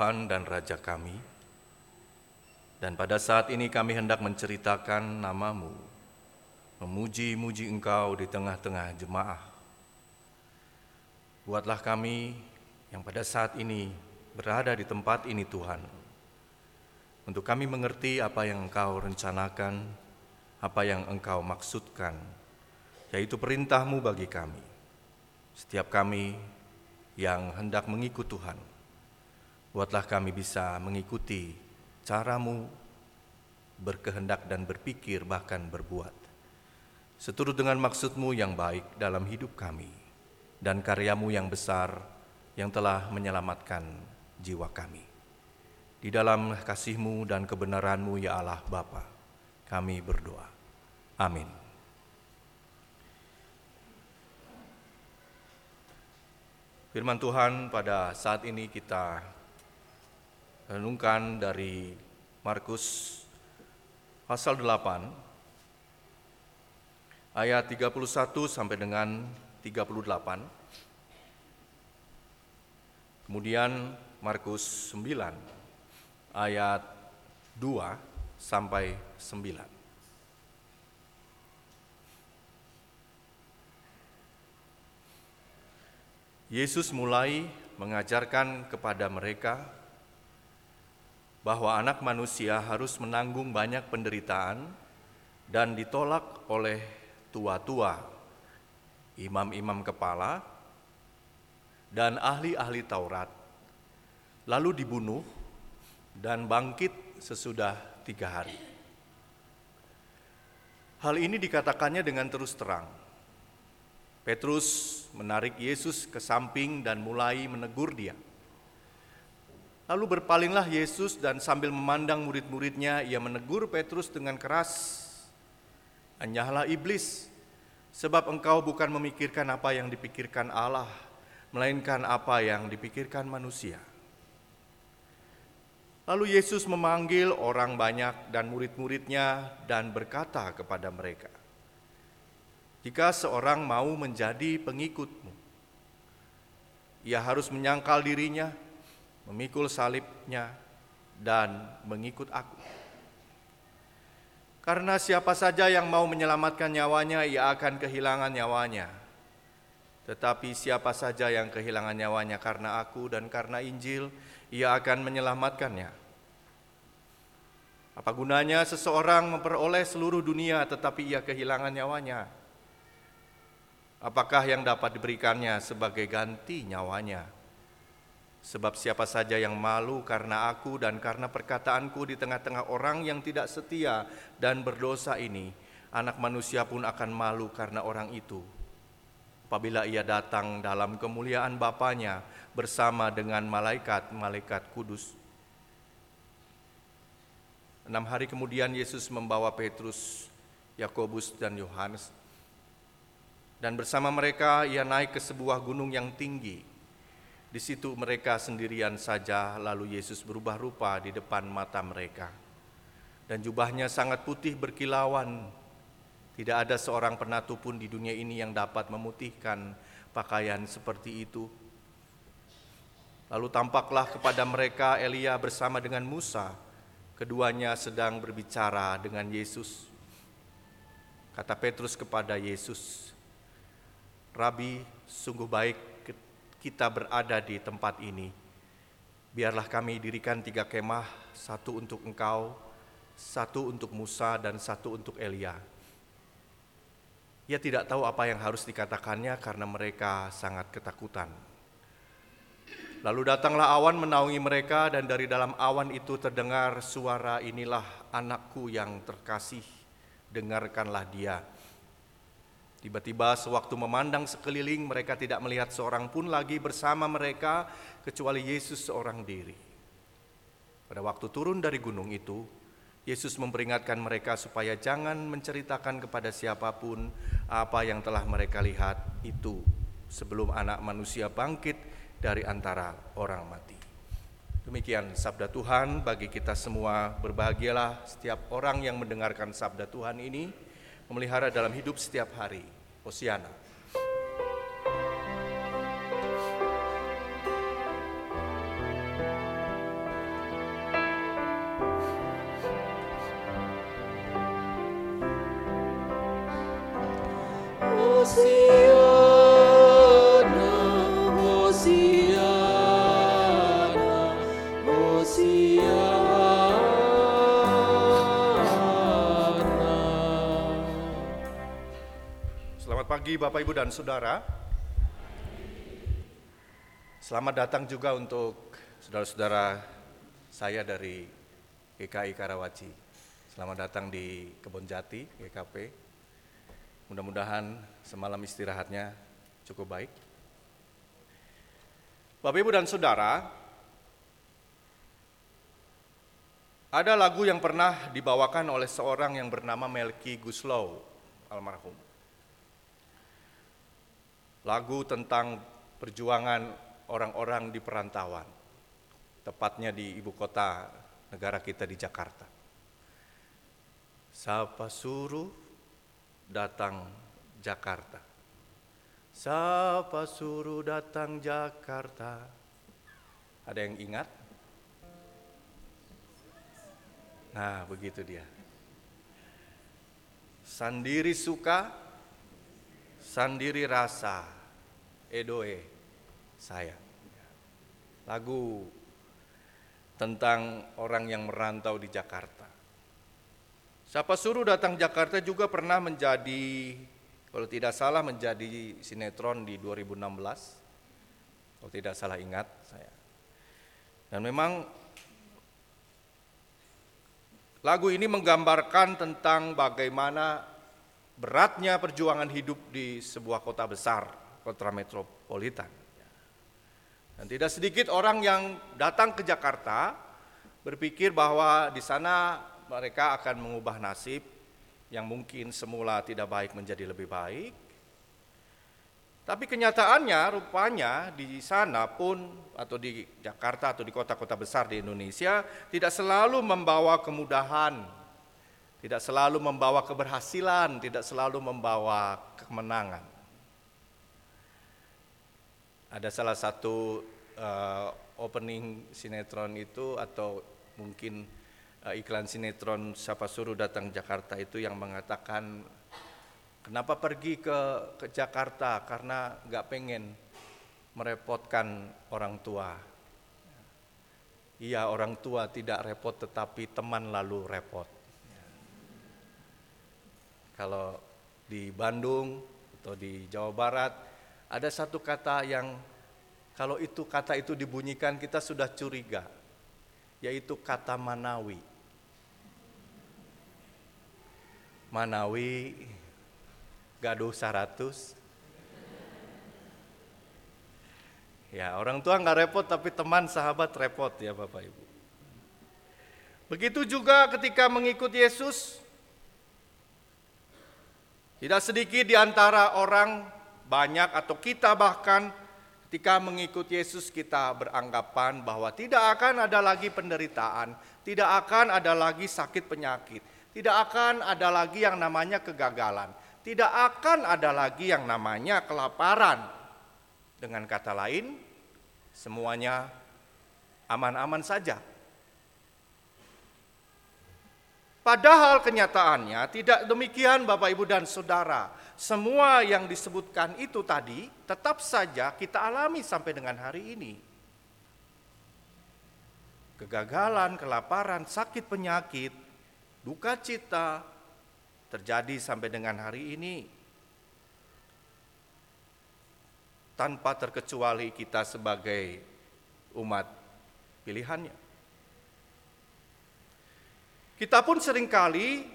Tuhan dan Raja kami, dan pada saat ini kami hendak menceritakan namamu, memuji-muji Engkau di tengah-tengah jemaah. Buatlah kami yang pada saat ini berada di tempat ini Tuhan, untuk kami mengerti apa yang Engkau rencanakan, apa yang Engkau maksudkan, yaitu perintahmu bagi kami. Setiap kami yang hendak mengikut Tuhan, buatlah kami bisa mengikuti caramu berkehendak dan berpikir bahkan berbuat. Seturut dengan maksudmu yang baik dalam hidup kami dan karyamu yang besar yang telah menyelamatkan jiwa kami. Di dalam kasihmu dan kebenaranmu ya Allah Bapa, kami berdoa. Amin. Firman Tuhan pada saat ini kita renungkan dari Markus pasal 8 ayat 31 sampai dengan 38. Kemudian Markus 9 ayat 2 sampai 9. Yesus mulai mengajarkan kepada mereka bahwa anak manusia harus menanggung banyak penderitaan dan ditolak oleh tua-tua, imam-imam kepala, dan ahli-ahli Taurat, lalu dibunuh dan bangkit sesudah tiga hari. Hal ini dikatakannya dengan terus terang Petrus menarik Yesus ke samping dan mulai menegur dia. Lalu berpalinglah Yesus dan sambil memandang murid-muridnya, ia menegur Petrus dengan keras. Anyahlah iblis, sebab engkau bukan memikirkan apa yang dipikirkan Allah, melainkan apa yang dipikirkan manusia. Lalu Yesus memanggil orang banyak dan murid-muridnya dan berkata kepada mereka, jika seorang mau menjadi pengikutmu, ia harus menyangkal dirinya, memikul salibnya, dan mengikut aku. Karena siapa saja yang mau menyelamatkan nyawanya, ia akan kehilangan nyawanya. Tetapi siapa saja yang kehilangan nyawanya karena aku dan karena Injil, ia akan menyelamatkannya. Apa gunanya seseorang memperoleh seluruh dunia tetapi ia kehilangan nyawanya? Apakah yang dapat diberikannya sebagai ganti nyawanya? Sebab siapa saja yang malu karena aku dan karena perkataanku di tengah-tengah orang yang tidak setia dan berdosa ini, anak manusia pun akan malu karena orang itu. Apabila ia datang dalam kemuliaan Bapaknya bersama dengan malaikat-malaikat kudus. Enam hari kemudian Yesus membawa Petrus, Yakobus, dan Yohanes dan bersama mereka ia naik ke sebuah gunung yang tinggi. Di situ mereka sendirian saja, lalu Yesus berubah rupa di depan mata mereka. Dan jubahnya sangat putih berkilauan. Tidak ada seorang penatu pun di dunia ini yang dapat memutihkan pakaian seperti itu. Lalu tampaklah kepada mereka Elia bersama dengan Musa. Keduanya sedang berbicara dengan Yesus. Kata Petrus kepada Yesus, Rabi, sungguh baik kita berada di tempat ini. Biarlah kami dirikan tiga kemah, satu untuk engkau, satu untuk Musa, dan satu untuk Elia. Ia tidak tahu apa yang harus dikatakannya karena mereka sangat ketakutan. Lalu datanglah awan menaungi mereka dan dari dalam awan itu terdengar suara inilah anakku yang terkasih, dengarkanlah dia. Tiba-tiba sewaktu memandang sekeliling mereka tidak melihat seorang pun lagi bersama mereka kecuali Yesus seorang diri. Pada waktu turun dari gunung itu, Yesus memperingatkan mereka supaya jangan menceritakan kepada siapa pun apa yang telah mereka lihat itu sebelum anak manusia bangkit dari antara orang mati. Demikian sabda Tuhan bagi kita semua. Berbahagialah setiap orang yang mendengarkan sabda Tuhan ini memelihara dalam hidup setiap hari. Hosiana. you. Pagi Bapak Ibu dan Saudara. Selamat datang juga untuk saudara-saudara saya dari GKI Karawaci. Selamat datang di Kebon Jati, GKP. Mudah-mudahan semalam istirahatnya cukup baik. Bapak Ibu dan Saudara, ada lagu yang pernah dibawakan oleh seorang yang bernama Melki Guslow, almarhum lagu tentang perjuangan orang-orang di perantauan, tepatnya di ibu kota negara kita di Jakarta. Siapa suruh datang Jakarta? Siapa suruh datang Jakarta? Ada yang ingat? Nah, begitu dia. Sandiri suka, Sandiri Rasa, Edoe, saya. Lagu tentang orang yang merantau di Jakarta. Siapa suruh datang Jakarta juga pernah menjadi, kalau tidak salah menjadi sinetron di 2016. Kalau tidak salah ingat saya. Dan memang lagu ini menggambarkan tentang bagaimana beratnya perjuangan hidup di sebuah kota besar, kota metropolitan. Dan tidak sedikit orang yang datang ke Jakarta berpikir bahwa di sana mereka akan mengubah nasib yang mungkin semula tidak baik menjadi lebih baik. Tapi kenyataannya rupanya di sana pun atau di Jakarta atau di kota-kota besar di Indonesia tidak selalu membawa kemudahan tidak selalu membawa keberhasilan, tidak selalu membawa kemenangan. Ada salah satu uh, opening sinetron itu atau mungkin uh, iklan sinetron siapa suruh datang Jakarta itu yang mengatakan kenapa pergi ke ke Jakarta karena nggak pengen merepotkan orang tua. Iya orang tua tidak repot tetapi teman lalu repot. Kalau di Bandung atau di Jawa Barat ada satu kata yang kalau itu kata itu dibunyikan kita sudah curiga, yaitu kata Manawi. Manawi gaduh seratus. Ya orang tua nggak repot tapi teman sahabat repot ya Bapak Ibu. Begitu juga ketika mengikut Yesus, tidak sedikit di antara orang banyak atau kita bahkan ketika mengikuti Yesus kita beranggapan bahwa tidak akan ada lagi penderitaan, tidak akan ada lagi sakit penyakit, tidak akan ada lagi yang namanya kegagalan, tidak akan ada lagi yang namanya kelaparan. Dengan kata lain, semuanya aman-aman saja. Padahal kenyataannya tidak demikian Bapak Ibu dan Saudara. Semua yang disebutkan itu tadi tetap saja kita alami sampai dengan hari ini. Kegagalan, kelaparan, sakit penyakit, duka cita terjadi sampai dengan hari ini. Tanpa terkecuali kita sebagai umat pilihannya. Kita pun sering kali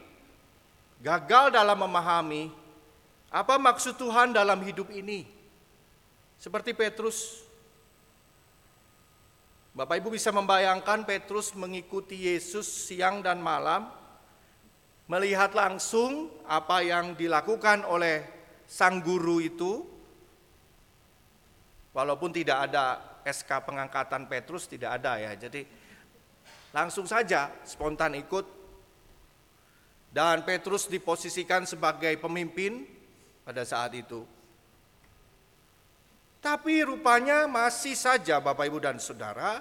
gagal dalam memahami apa maksud Tuhan dalam hidup ini. Seperti Petrus. Bapak Ibu bisa membayangkan Petrus mengikuti Yesus siang dan malam, melihat langsung apa yang dilakukan oleh sang guru itu. Walaupun tidak ada SK pengangkatan Petrus tidak ada ya. Jadi langsung saja spontan ikut dan Petrus diposisikan sebagai pemimpin pada saat itu. Tapi rupanya masih saja Bapak Ibu dan Saudara,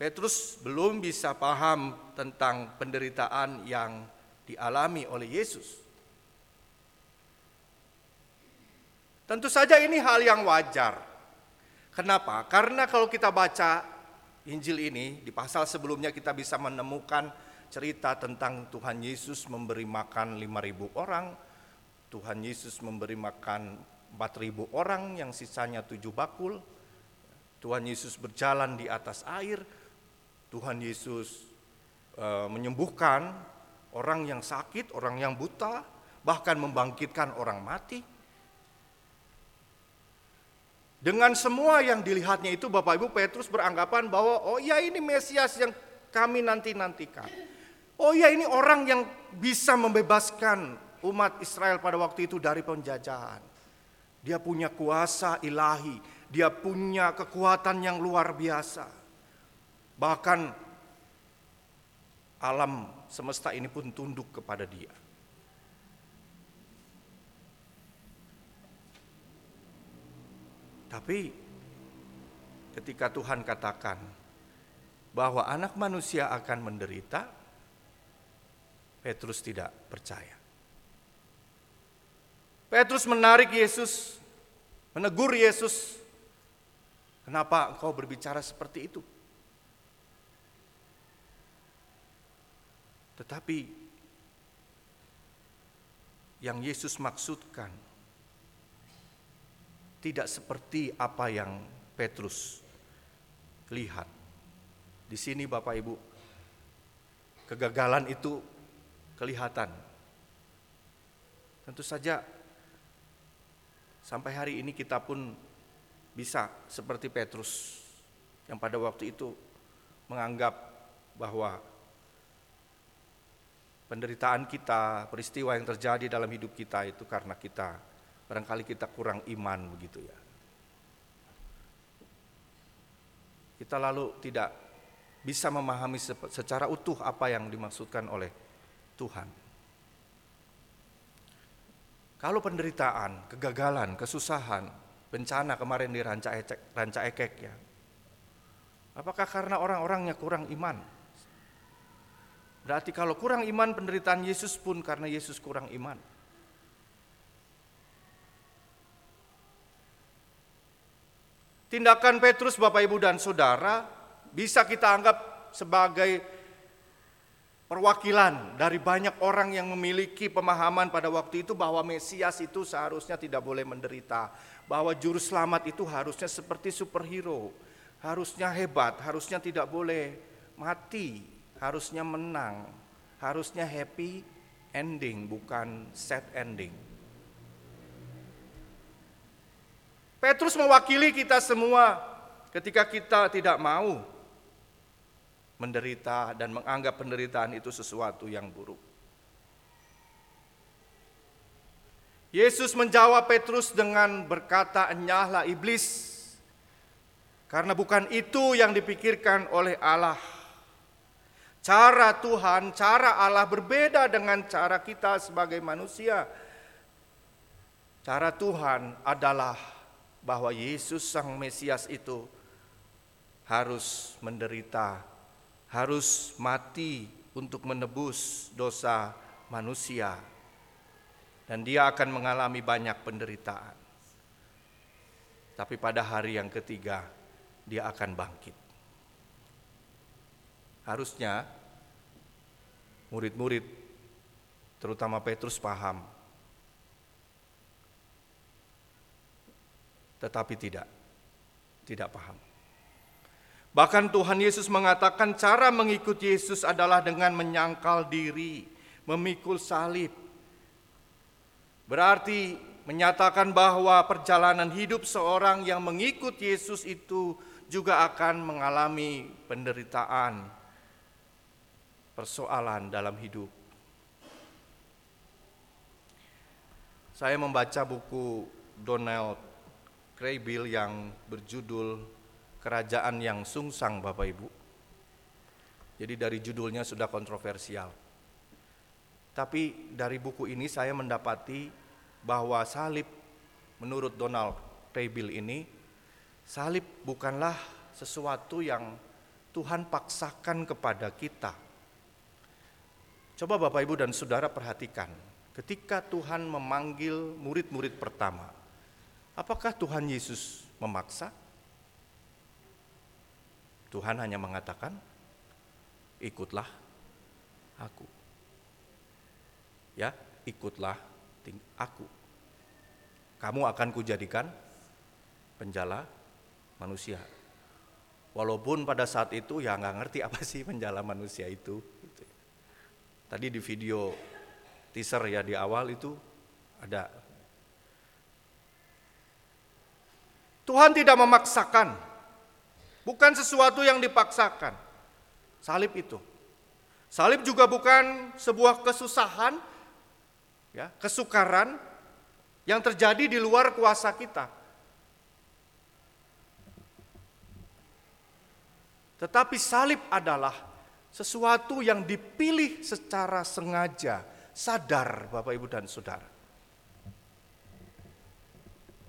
Petrus belum bisa paham tentang penderitaan yang dialami oleh Yesus. Tentu saja ini hal yang wajar. Kenapa? Karena kalau kita baca Injil ini di pasal sebelumnya kita bisa menemukan cerita tentang Tuhan Yesus memberi makan 5000 orang, Tuhan Yesus memberi makan 4000 orang yang sisanya tujuh bakul. Tuhan Yesus berjalan di atas air. Tuhan Yesus e, menyembuhkan orang yang sakit, orang yang buta, bahkan membangkitkan orang mati. Dengan semua yang dilihatnya itu Bapak Ibu Petrus beranggapan bahwa oh ya ini Mesias yang kami nanti-nantikan. Oh ya ini orang yang bisa membebaskan umat Israel pada waktu itu dari penjajahan. Dia punya kuasa ilahi, dia punya kekuatan yang luar biasa. Bahkan alam semesta ini pun tunduk kepada dia. Tapi ketika Tuhan katakan bahwa anak manusia akan menderita, Petrus tidak percaya. Petrus menarik Yesus, menegur Yesus. Kenapa engkau berbicara seperti itu? Tetapi yang Yesus maksudkan tidak seperti apa yang Petrus lihat. Di sini Bapak Ibu, kegagalan itu kelihatan. Tentu saja sampai hari ini kita pun bisa seperti Petrus yang pada waktu itu menganggap bahwa penderitaan kita, peristiwa yang terjadi dalam hidup kita itu karena kita Barangkali kita kurang iman begitu ya. Kita lalu tidak bisa memahami secara utuh apa yang dimaksudkan oleh Tuhan. Kalau penderitaan, kegagalan, kesusahan, bencana kemarin di ranca, ecek, ranca ekek ya. Apakah karena orang-orangnya kurang iman? Berarti kalau kurang iman penderitaan Yesus pun karena Yesus kurang iman. Tindakan Petrus Bapak Ibu dan Saudara bisa kita anggap sebagai perwakilan dari banyak orang yang memiliki pemahaman pada waktu itu bahwa Mesias itu seharusnya tidak boleh menderita, bahwa juru selamat itu harusnya seperti superhero, harusnya hebat, harusnya tidak boleh mati, harusnya menang, harusnya happy ending bukan sad ending. Petrus mewakili kita semua ketika kita tidak mau menderita dan menganggap penderitaan itu sesuatu yang buruk. Yesus menjawab Petrus dengan berkata, "Enyahlah iblis." Karena bukan itu yang dipikirkan oleh Allah. Cara Tuhan, cara Allah berbeda dengan cara kita sebagai manusia. Cara Tuhan adalah bahwa Yesus Sang Mesias itu harus menderita, harus mati untuk menebus dosa manusia, dan Dia akan mengalami banyak penderitaan. Tapi pada hari yang ketiga, Dia akan bangkit. Harusnya murid-murid, terutama Petrus, paham tetapi tidak, tidak paham. Bahkan Tuhan Yesus mengatakan cara mengikut Yesus adalah dengan menyangkal diri, memikul salib. Berarti menyatakan bahwa perjalanan hidup seorang yang mengikut Yesus itu juga akan mengalami penderitaan, persoalan dalam hidup. Saya membaca buku Donald Kraybill yang berjudul Kerajaan yang Sungsang Bapak Ibu. Jadi dari judulnya sudah kontroversial. Tapi dari buku ini saya mendapati bahwa salib menurut Donald Kraybill ini salib bukanlah sesuatu yang Tuhan paksakan kepada kita. Coba Bapak Ibu dan Saudara perhatikan, ketika Tuhan memanggil murid-murid pertama, Apakah Tuhan Yesus memaksa? Tuhan hanya mengatakan, "Ikutlah aku." Ya, ikutlah aku. Kamu akan kujadikan penjala manusia. Walaupun pada saat itu ya nggak ngerti apa sih penjala manusia itu. Gitu. Tadi di video teaser ya di awal itu ada. Tuhan tidak memaksakan, bukan sesuatu yang dipaksakan. Salib itu, salib juga bukan sebuah kesusahan, ya kesukaran yang terjadi di luar kuasa kita. Tetapi salib adalah sesuatu yang dipilih secara sengaja, sadar Bapak Ibu dan Saudara.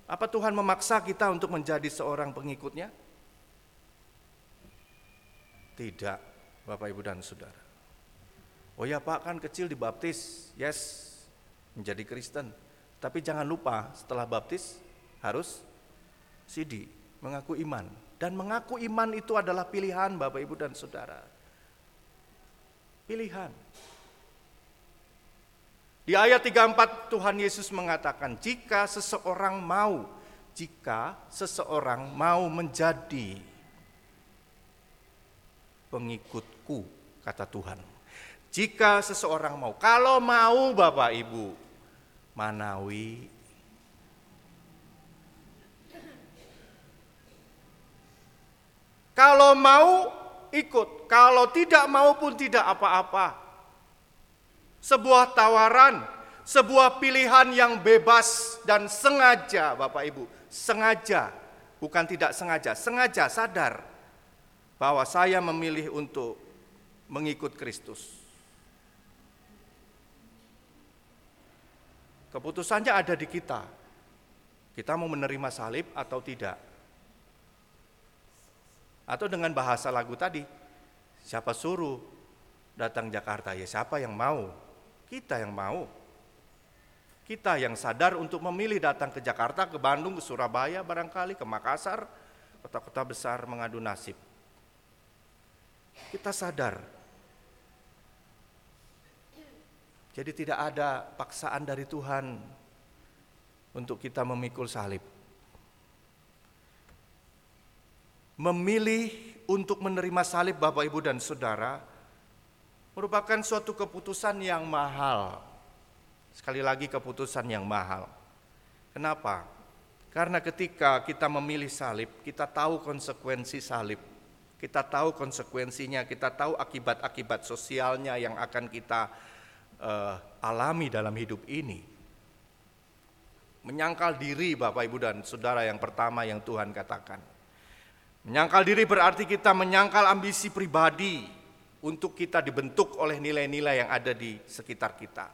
Apa Tuhan memaksa kita untuk menjadi seorang pengikutnya? Tidak, Bapak Ibu dan Saudara. Oh ya Pak kan kecil dibaptis, yes, menjadi Kristen. Tapi jangan lupa setelah baptis harus sidi, mengaku iman. Dan mengaku iman itu adalah pilihan Bapak Ibu dan Saudara. Pilihan. Di ayat 34 Tuhan Yesus mengatakan, jika seseorang mau, jika seseorang mau menjadi pengikutku, kata Tuhan. Jika seseorang mau, kalau mau Bapak Ibu, Manawi. Kalau mau ikut, kalau tidak mau pun tidak apa-apa. Sebuah tawaran, sebuah pilihan yang bebas dan sengaja, Bapak Ibu, sengaja, bukan tidak sengaja, sengaja sadar bahwa saya memilih untuk mengikut Kristus. Keputusannya ada di kita. Kita mau menerima salib atau tidak. Atau dengan bahasa lagu tadi, siapa suruh datang Jakarta? Ya siapa yang mau? Kita yang mau. Kita yang sadar untuk memilih datang ke Jakarta, ke Bandung, ke Surabaya barangkali, ke Makassar, kota-kota besar mengadu nasib. Kita sadar. Jadi tidak ada paksaan dari Tuhan untuk kita memikul salib. memilih untuk menerima salib Bapak Ibu dan Saudara merupakan suatu keputusan yang mahal. Sekali lagi keputusan yang mahal. Kenapa? Karena ketika kita memilih salib, kita tahu konsekuensi salib. Kita tahu konsekuensinya, kita tahu akibat-akibat sosialnya yang akan kita uh, alami dalam hidup ini. Menyangkal diri Bapak Ibu dan Saudara yang pertama yang Tuhan katakan Menyangkal diri berarti kita menyangkal ambisi pribadi untuk kita dibentuk oleh nilai-nilai yang ada di sekitar kita.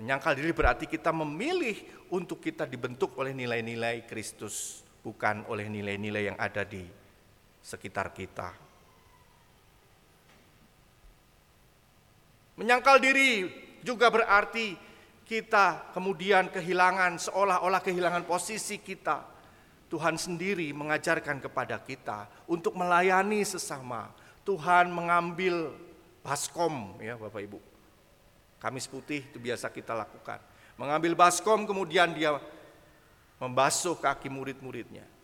Menyangkal diri berarti kita memilih untuk kita dibentuk oleh nilai-nilai Kristus, bukan oleh nilai-nilai yang ada di sekitar kita. Menyangkal diri juga berarti kita kemudian kehilangan seolah-olah kehilangan posisi kita Tuhan sendiri mengajarkan kepada kita untuk melayani sesama. Tuhan mengambil baskom ya Bapak Ibu. Kamis putih itu biasa kita lakukan. Mengambil baskom kemudian dia membasuh kaki murid-muridnya.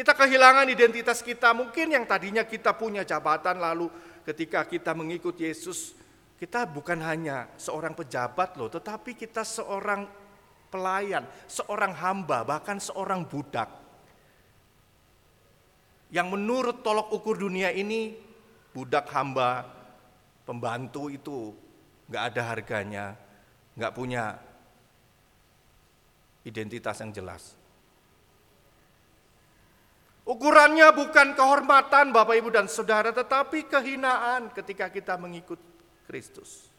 Kita kehilangan identitas kita, mungkin yang tadinya kita punya jabatan lalu ketika kita mengikut Yesus, kita bukan hanya seorang pejabat loh, tetapi kita seorang pelayan, seorang hamba, bahkan seorang budak. Yang menurut tolok ukur dunia ini, budak hamba, pembantu itu nggak ada harganya, nggak punya identitas yang jelas. Ukurannya bukan kehormatan Bapak Ibu dan Saudara, tetapi kehinaan ketika kita mengikut Kristus.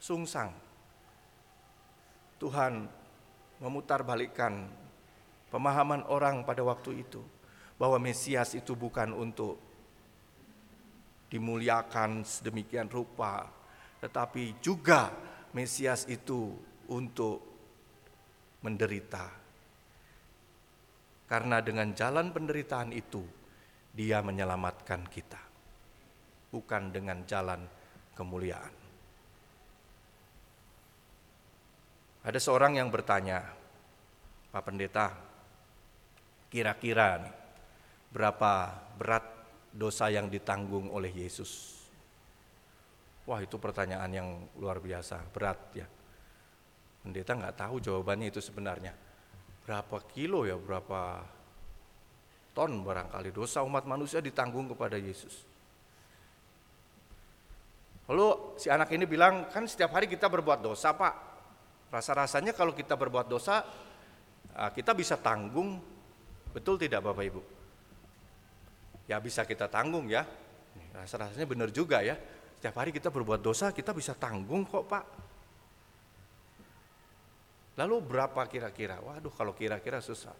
sungsang. Tuhan memutarbalikkan pemahaman orang pada waktu itu bahwa Mesias itu bukan untuk dimuliakan sedemikian rupa, tetapi juga Mesias itu untuk menderita. Karena dengan jalan penderitaan itu, Dia menyelamatkan kita, bukan dengan jalan kemuliaan. Ada seorang yang bertanya, Pak Pendeta, kira-kira berapa berat dosa yang ditanggung oleh Yesus? Wah itu pertanyaan yang luar biasa, berat ya. Pendeta nggak tahu jawabannya itu sebenarnya. Berapa kilo ya, berapa ton barangkali dosa umat manusia ditanggung kepada Yesus. Lalu si anak ini bilang, kan setiap hari kita berbuat dosa pak. Rasa-rasanya kalau kita berbuat dosa, ah, kita bisa tanggung. Betul tidak Bapak Ibu? Ya bisa kita tanggung ya. Rasa-rasanya benar juga ya. Setiap hari kita berbuat dosa, kita bisa tanggung kok pak. Lalu berapa kira-kira? Waduh kalau kira-kira susah.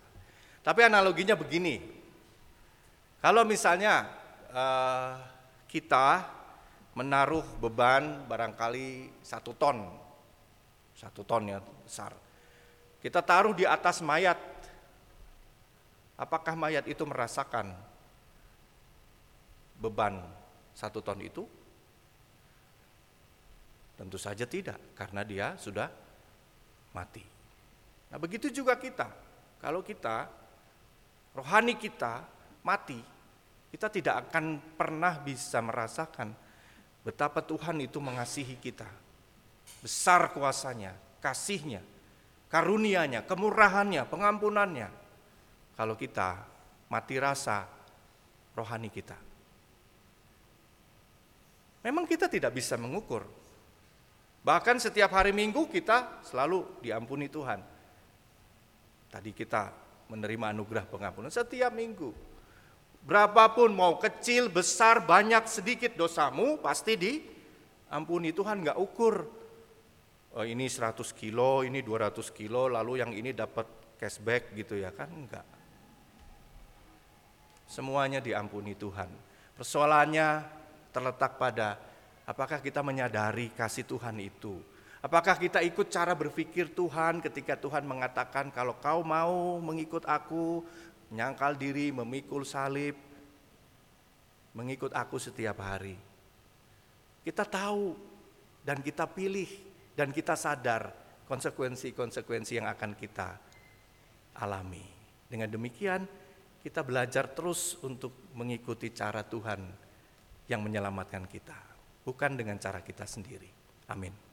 Tapi analoginya begini. Kalau misalnya uh, kita menaruh beban barangkali satu ton, satu ton ya besar. Kita taruh di atas mayat. Apakah mayat itu merasakan beban satu ton itu? Tentu saja tidak, karena dia sudah mati. Nah begitu juga kita, kalau kita, rohani kita mati, kita tidak akan pernah bisa merasakan betapa Tuhan itu mengasihi kita. Besar kuasanya, kasihnya, karunianya, kemurahannya, pengampunannya. Kalau kita mati rasa rohani kita. Memang kita tidak bisa mengukur Bahkan setiap hari Minggu kita selalu diampuni Tuhan. Tadi kita menerima anugerah pengampunan setiap minggu. Berapapun mau kecil, besar, banyak, sedikit dosamu pasti diampuni Tuhan nggak ukur. Oh, ini 100 kilo, ini 200 kilo, lalu yang ini dapat cashback gitu ya kan enggak. Semuanya diampuni Tuhan. Persoalannya terletak pada Apakah kita menyadari kasih Tuhan itu? Apakah kita ikut cara berpikir Tuhan ketika Tuhan mengatakan kalau kau mau mengikut aku, menyangkal diri, memikul salib, mengikut aku setiap hari. Kita tahu dan kita pilih dan kita sadar konsekuensi-konsekuensi yang akan kita alami. Dengan demikian kita belajar terus untuk mengikuti cara Tuhan yang menyelamatkan kita bukan dengan cara kita sendiri. Amin.